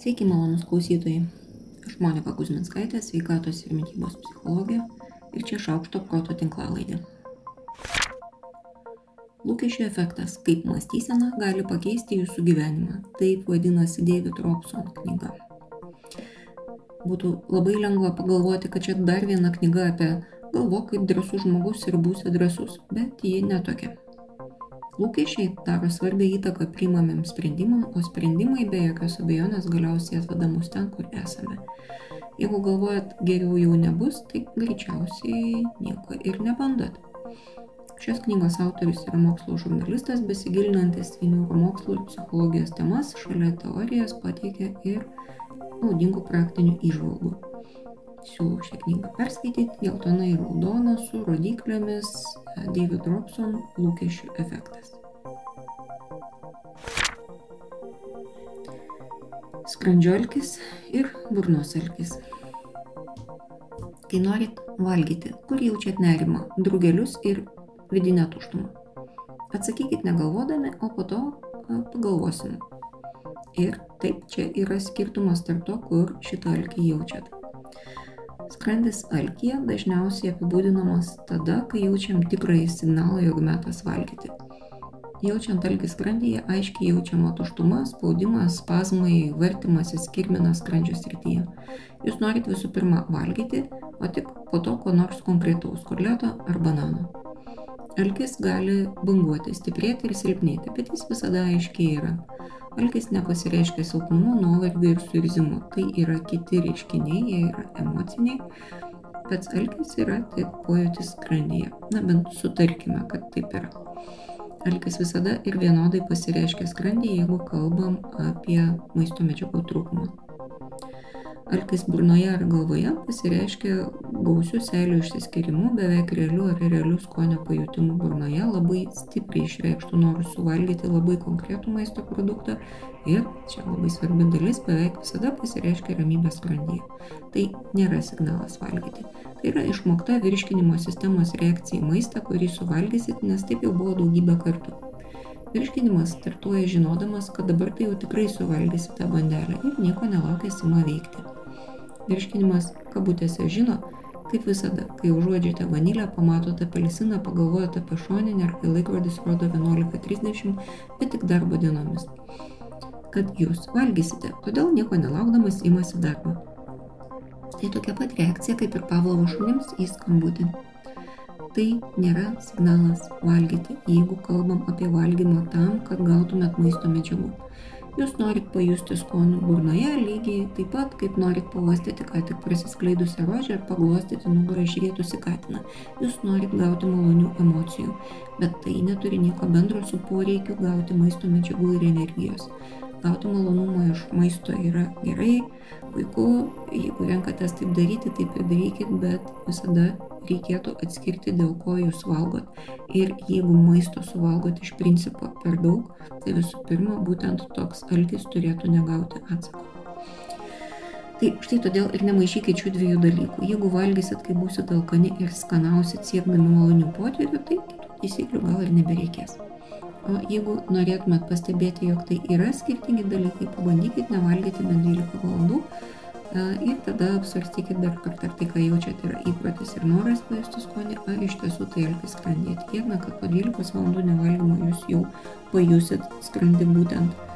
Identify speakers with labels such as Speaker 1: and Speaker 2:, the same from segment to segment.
Speaker 1: Sveiki, malonus klausytojai. Aš Monika Kuzminskaitė, sveikatos ir mytybos psichologė ir čia šaukšto proto tinklalaidė. Lūkesčių efektas - kaip mąstysena gali pakeisti jūsų gyvenimą. Taip vadinasi David Robson knyga. Būtų labai lengva pagalvoti, kad čia dar viena knyga apie galvok kaip drąsus žmogus ir būsi drąsus, bet ji netokia. Lūkesčiai daro svarbę įtaką priimamiems sprendimam, o sprendimai be jokios abejonės galiausiai atveda mus ten, kur esame. Jeigu galvojat, geriau jau nebus, tai greičiausiai nieko ir nebandot. Šios knygos autorius yra mokslo žurnalistas, besigilinantis į neuromokslų ir psichologijos temas, šalia teorijos pateikia ir naudingų praktinių įžvalgų. Siūlau šią knygą perskaityti geltona ir raudona su rodiklėmis David Robson lūkesčių efektas. Skrandžio alkis ir burnos alkis. Kai norit valgyti, kur jaučiat nerimą, drugelius ir vidinę tuštumą. Atsakykit negalvodami, o po to pagalvosim. Ir taip čia yra skirtumas tarp to, kur šitą alkį jaučiat. Skrandis alkyje dažniausiai apibūdinamas tada, kai jaučiam tikrąjį signalą, jog metas valgyti. Jaučiant alkį skrandyje aiškiai jaučiama tuštuma, spaudimas, spazmai, vartimasis kirminas skrandžio srityje. Jūs norit visų pirma valgyti, o tik po to ko nors konkretaus - korleto ar banano. Alkis gali banguoti, stiprėti ir silpnėti, bet jis visada aiškiai yra. Alkis nepasireiškia silpnumu, nuovargiu ir suirzimu. Tai yra kiti reiškiniai, jie yra emociniai. Pats alkis yra tik pojūtis skrandyje. Na bent sutarkime, kad taip yra. Alkis visada ir vienodai pasireiškia skrandyje, jeigu kalbam apie maisto medžiagų trūkumą. Alkis burnoje ar galvoje pasireiškia gausių seilių išsiskirimu, beveik realių ar realių skonio pajūtimų burnoje, labai stipriai išreikštų norų suvalgyti labai konkretų maisto produktą ir, čia labai svarbi dalis, beveik visada pasireiškia ramybės skrandyje. Tai nėra signalas valgyti. Tai yra išmokta virškinimo sistemos reakcija į maistą, kurį suvalgysit, nes taip jau buvo daugybę kartų. Virškinimas startuoja žinodamas, kad dabar tai jau tikrai suvalgysite bandelę ir nieko nelaukęs ima veikti. Virškinimas kabutėse žino, kaip visada, kai užuodžiate vanilę, pamatote apelsiną, pagalvojate apie šoninę ar kai laikrodis rodo 11.30, bet tik darbo dienomis. Kad jūs valgysite, todėl nieko nelaukdamas imasi darbą. Tai tokia pat reakcija kaip ir Pavlovo šunims į skambutį. Tai nėra signalas valgyti, jeigu kalbam apie valgymą tam, kad gautumėt maisto medžiagų. Jūs norit pajusti skonį burnoje lygiai taip pat, kaip norit pavostyti ką tik prasiskleidusią rožę ir paglostyti nugarą išrėtusi katiną. Jūs norit gauti malonių emocijų, bet tai neturi nieko bendro su poreikiu gauti maisto medžiagų ir energijos. Gauti malonumą iš maisto yra gerai, puiku, jeigu renkatės taip daryti, taip ir darykit, bet visada reikėtų atskirti, dėl ko jūs valgot. Ir jeigu maisto suvalgot iš principo per daug, tai visų pirma, būtent toks alkis turėtų negauti atsako. Tai štai todėl ir nemaišykit šių dviejų dalykų. Jeigu valgysit, kai būsit alkani ir skanausit siekdami malonių potyrių, tai kitų taisyklių gal ir nebereikės. O jeigu norėtumėt pastebėti, jog tai yra skirtingi dalykai, pabandykit nevalgyti bent 12 valandų Ir tada apsvarstykit dar kartą, ar tai, ką jaučiate, yra įprotis ir noras pajusti skonį, ar iš tiesų tai elgis skrandyje. Tikėtina, kad po 12 valandų nevalgymo jūs jau pajusit skrandį būtent,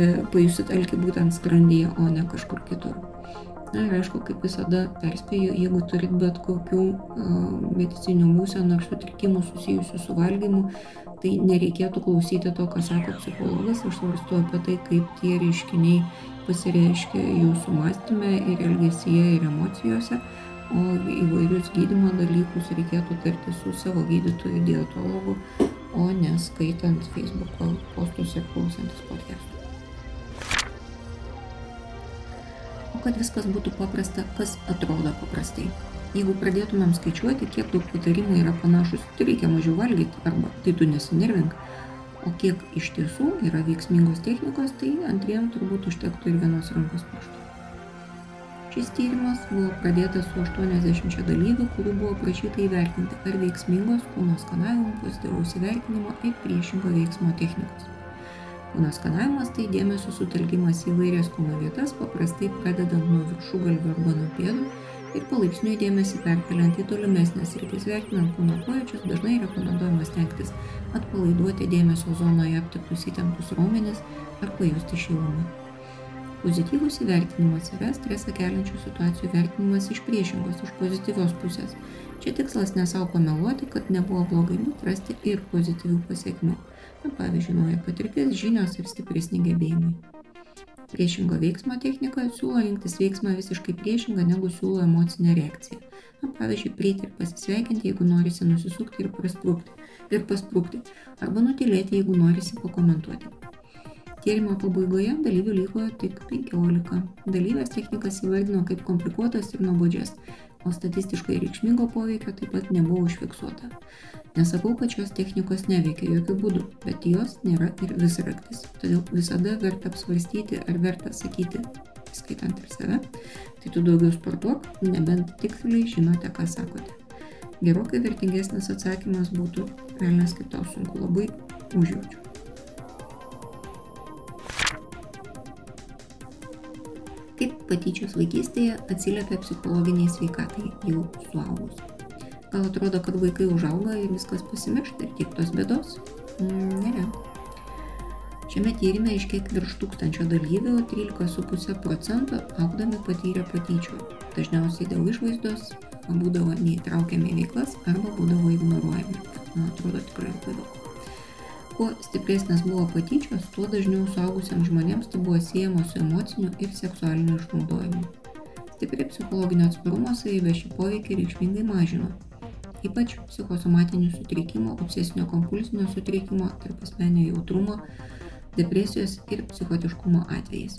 Speaker 1: e, pajusit elgį būtent skrandyje, o ne kažkur kitur. Na ir aišku, kaip visada perspėju, jeigu turit bet kokių uh, medicinių būsenų ar sutrikimų susijusių su valgymu, tai nereikėtų klausyti to, ką sako psichologas, aš svarstu apie tai, kaip tie reiškiniai pasireiškia jūsų mąstyme ir elgesyje ir emocijose, o įvairius gydymo dalykus reikėtų tarti su savo gydytoju dietologu, o neskaitant Facebook'o postus ir klausantis podcastų. O kad viskas būtų paprasta, kas atrodo paprastai. Jeigu pradėtumėm skaičiuoti, kiek daug patarimų yra panašus, tai reikia mažiau valgyti arba tai tu nesinervink, O kiek iš tiesų yra veiksmingos technikos, tai antriem turbūt užtektų ir vienos rankos pirštų. Šis tyrimas buvo pradėtas su 80 dalyvių, kurių buvo prašyta įvertinti, ar veiksmingos kūno skanavimo, pozityvaus įvertinimo ir priešingo veiksmo technikos. Kūno skanavimas tai dėmesio sutelkimas į vairias kūno vietas, paprastai pradedant nuo viršugalvio arba nuo pėdų ir palaipsniui dėmesį perkeliant į tolimesnės rytis vertinant kūno pojūčius, dažnai rekomenduojama stengtis atpalaiduoti dėmesio zonoje aptiktus įtemptus raumenis ar pajusti šilumą. Pozityvus įvertinimas yra stresą keliančių situacijų vertinimas iš priešingos, iš pozityvios pusės. Čia tikslas nesau pameluoti, kad nebuvo blogai, bet rasti ir pozityvių pasiekmių. Na, pavyzdžiui, nauja patirtis, žinios ir stipresni gebėjimai. Priešingo veiksmo technikoje siūlo rinktis veiksmą visiškai priešingą negu siūlo emocinė reakcija. Na, pavyzdžiui, prieiti ir pasisveikinti, jeigu norisi nusisukti ir prasprūkti. Ir pasprūkti. Arba nutilėti, jeigu norisi pakomentuoti. Tyrimo pabaigoje dalyvių liko tik 15. Dalyvės technikas įvardino kaip komplikuotas ir nuobodžias, o statistiškai reikšmingo poveikio taip pat nebuvo užfiksuota. Nesakau, kad šios technikos neveikia jokių būdų, bet jos nėra ir visraktis. Todėl visada verta apsvarstyti, ar verta sakyti, skaitant ir save, tai tu daugiau sportuok, nebent tiksliai žinote, ką sakote. Gerokai vertingesnis atsakymas būtų, velnės kaip tau sunku, labai užjaučiu. Patyčios vaikystėje atsiliepia psichologiniai sveikatai jau suaugus. Gal atrodo, kad vaikai užauga ir viskas pasimiršta ir tiek tos bėdos? Mm, ne. Šiame tyrimė iš kiek virš tūkstančio dalyvių 13,5 procento augdami patyrė patyčių. Dažniausiai dėl išvaizdos būdavo neįtraukiami veiklas arba būdavo ignoruojami. Man atrodo tikrai labai daug kuo stipresnės buvo patyčios, tuo dažniau suaugusiems žmonėms tai buvo siejama su emociniu ir seksualiniu išnaudojimu. Stipri psichologinio atsparumo savybė šį poveikį reikšmingai mažino. Ypač psichosomatinių sutrikimų, obsesinio kompulsinio sutrikimo, tarp asmenio jautrumo, depresijos ir psichotiškumo atvejais.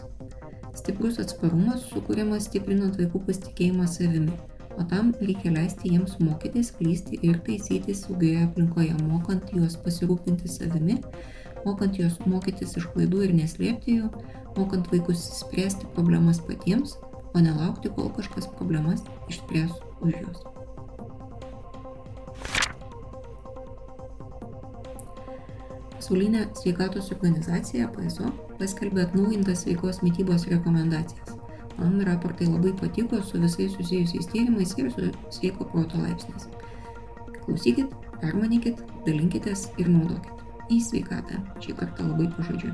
Speaker 1: Stiprus atsparumas sukūriamas stiprinant vaikų pasitikėjimą savimi, o tam reikia leisti jiems mokytis, klysti ir taisyti saugioje aplinkoje, mokant juos pasirūpinti savimi, mokant juos mokytis iš klaidų ir neslėpti jų, mokant vaikus spręsti problemas patiems, o nelaukti, kol kažkas problemas išspręs už juos. Pasaulinė sveikatos organizacija PSO paskelbė atnaujintas sveikos mytybos rekomendacijas. Man raportai labai patiko su visais susijusiais tyrimais ir su sveiko proto laipsnis. Klausykit, permanykit, dalinkitės ir naudokit. Į sveikatą. Šį kartą labai pažodžiu.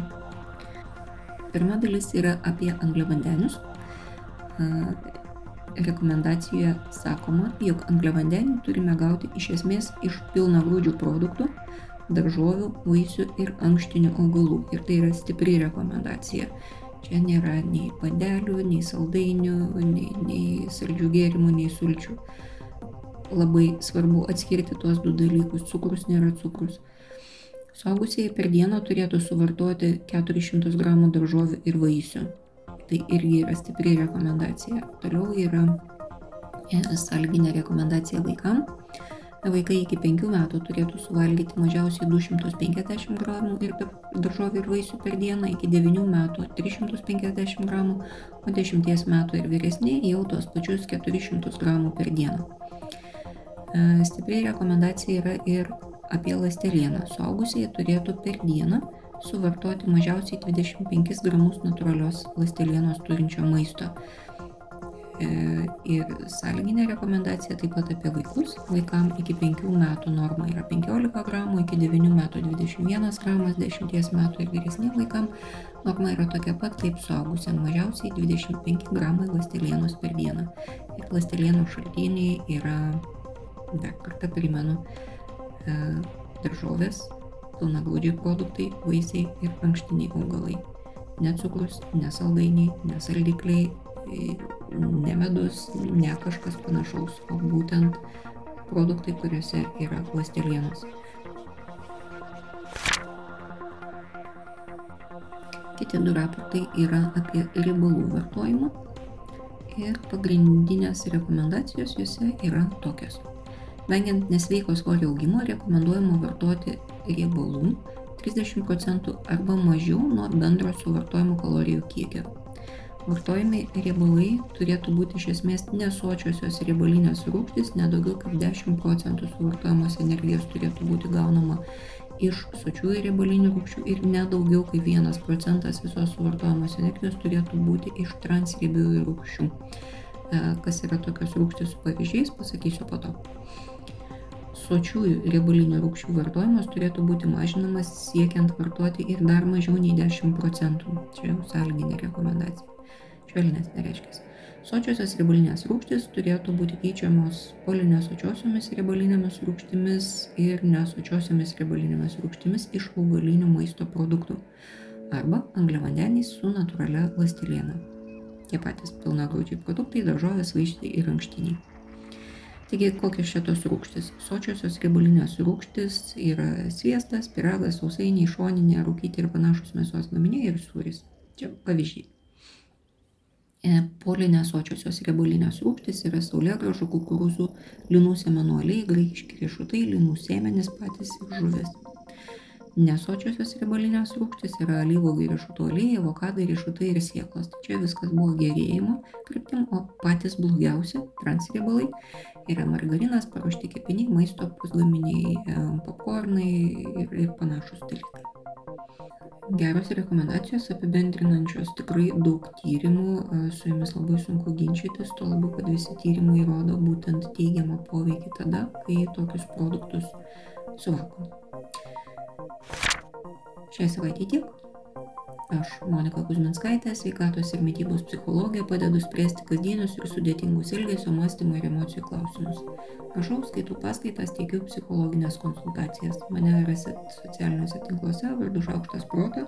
Speaker 1: Pirma dalis yra apie angliavandenius. Rekomendacijoje sakoma, jog angliavandenių turime gauti iš esmės iš pilnagrūdžių produktų, daržovių, vaisių ir ankštinių augalų. Ir tai yra stipri rekomendacija Čia nėra nei padelių, nei saldainių, nei, nei saldžių gėrimų, nei sulčių. Labai svarbu atskirti tuos du dalykus. Cukrus nėra cukrus. Suaugusieji per dieną turėtų suvartoti 400 gramų daržovių ir vaisių. Tai irgi yra stipri rekomendacija. Toliau yra e, salginė rekomendacija vaikams Vaikai iki 5 metų turėtų suvalgyti mažiausiai 250 gramų ir daržovių ir vaisių per dieną, iki 9 metų 350 gramų, o 10 metų ir vyresni jau tos pačius 400 gramų per dieną. E, Stipriai rekomendacija yra ir apie lastelieną. Suaugusieji turėtų per dieną suvartoti mažiausiai 25 gramus natūralios lastelienos turinčio maisto. E, ir sąlyginė rekomendacija taip pat apie vaikus. Vaikam iki 5 metų norma yra 15 gramų, iki 9 metų 21 gramas, 10 metų ir vyresniem vaikam norma yra tokia pat kaip suaugusiam mažiausiai 25 gramai lastelienos per dieną. Ir lastelienų šaltiniai yra, dar kartą primenu, e, daržovės, pilnaglūdžiai produktai, vaisiai ir ankštiniai augalai. Necukrus, nesaldainiai, nesaldikliai, ne medus, ne kažkas panašaus, o būtent produktai, kuriuose yra ląstelienos. Kiti du raportai yra apie riebalų vartojimą ir pagrindinės rekomendacijos juose yra tokios. Vengiant nesveiko svorio augimo, rekomenduojama vartoti riebalų 30 procentų arba mažiau nuo bendro suvartojimo kalorijų kiekio Vartojami riebalai turėtų būti iš esmės nesočiosios riebalinės rūgštys, nedaugiau kaip 10 procentų suvartojamos energijos turėtų būti gaunama iš sočiųjų riebalinių rūgščių ir nedaugiau kaip 1 procentas visos suvartojamos energijos turėtų būti iš transriebiųjų rūgščių. E, kas yra tokios rūgštys su pavyzdžiais, pasakysiu po to. Sočiųjų riebalinių rūgščių vartojimas turėtų būti mažinamas siekiant vartoti ir dar mažiau nei 10 procentų. Čia jau sąlyginė rekomendacija. Švelnesnė nereiškia. Sočiosios riebalinės rūgštys turėtų būti keičiamos polinesočiosiomis riebalinėmis rūgštimis ir nesočiosiomis riebalinėmis rūgštimis iš augalinių maisto produktų arba angliavandeniais su natūralia ląsteliena. Tie patys pilnagrūdžiai produktai - daržovės, vaisiai ir ankštiniai. Taigi, kokios šitos rūgštis? Sočiosios riebalinės rūgštis yra sviestas, piragas, sausainiai, šoninė, rūkyti ir panašus mėsos gaminiai ir sūris. Čia pavyzdžiai. E, polinesočiosios riebalinės rūgštys yra saulėgražų, kukurūzų, linų sėmenų aliejai, graikiški riešutai, linų sėmenys patys ir žuvis. Nesočiosios riebalinės rūgštys yra alyvogai riešutų aliejai, avokadai, riešutai ir sieklas. Tai čia viskas buvo gerėjimo kryptim, o patys blogiausi transriebalai yra margarinas, paruošti kepiniai, maisto pusgaminiai, e, popkornai ir, ir panašus dalykai geros rekomendacijos apibendrinančios tikrai daug tyrimų, su jomis labai sunku ginčytis, tuo labiau, kad visi tyrimai rodo būtent teigiamą poveikį tada, kai tokius produktus suvalgom. Šią savaitę tiek. Aš, Monika Kuzminskaitė, sveikatos ir mytybos psichologija, padedu spręsti kasdienius ir sudėtingus elgesio, mąstymo ir emocijų klausimus. Rašau, skaitau paskaitas, teikiu psichologinės konsultacijas. Mane rasit socialiniuose tinkluose vardu Šaukštas Proto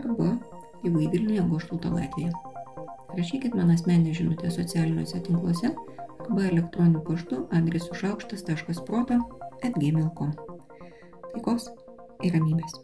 Speaker 1: arba gyvai Vilniuje Goštauto gatvėje. Rašykit man asmenį žinutę socialiniuose tinkluose arba elektroniniu paštu adresu šaukštas.proto atgmail.com. Taikos ir ramybės.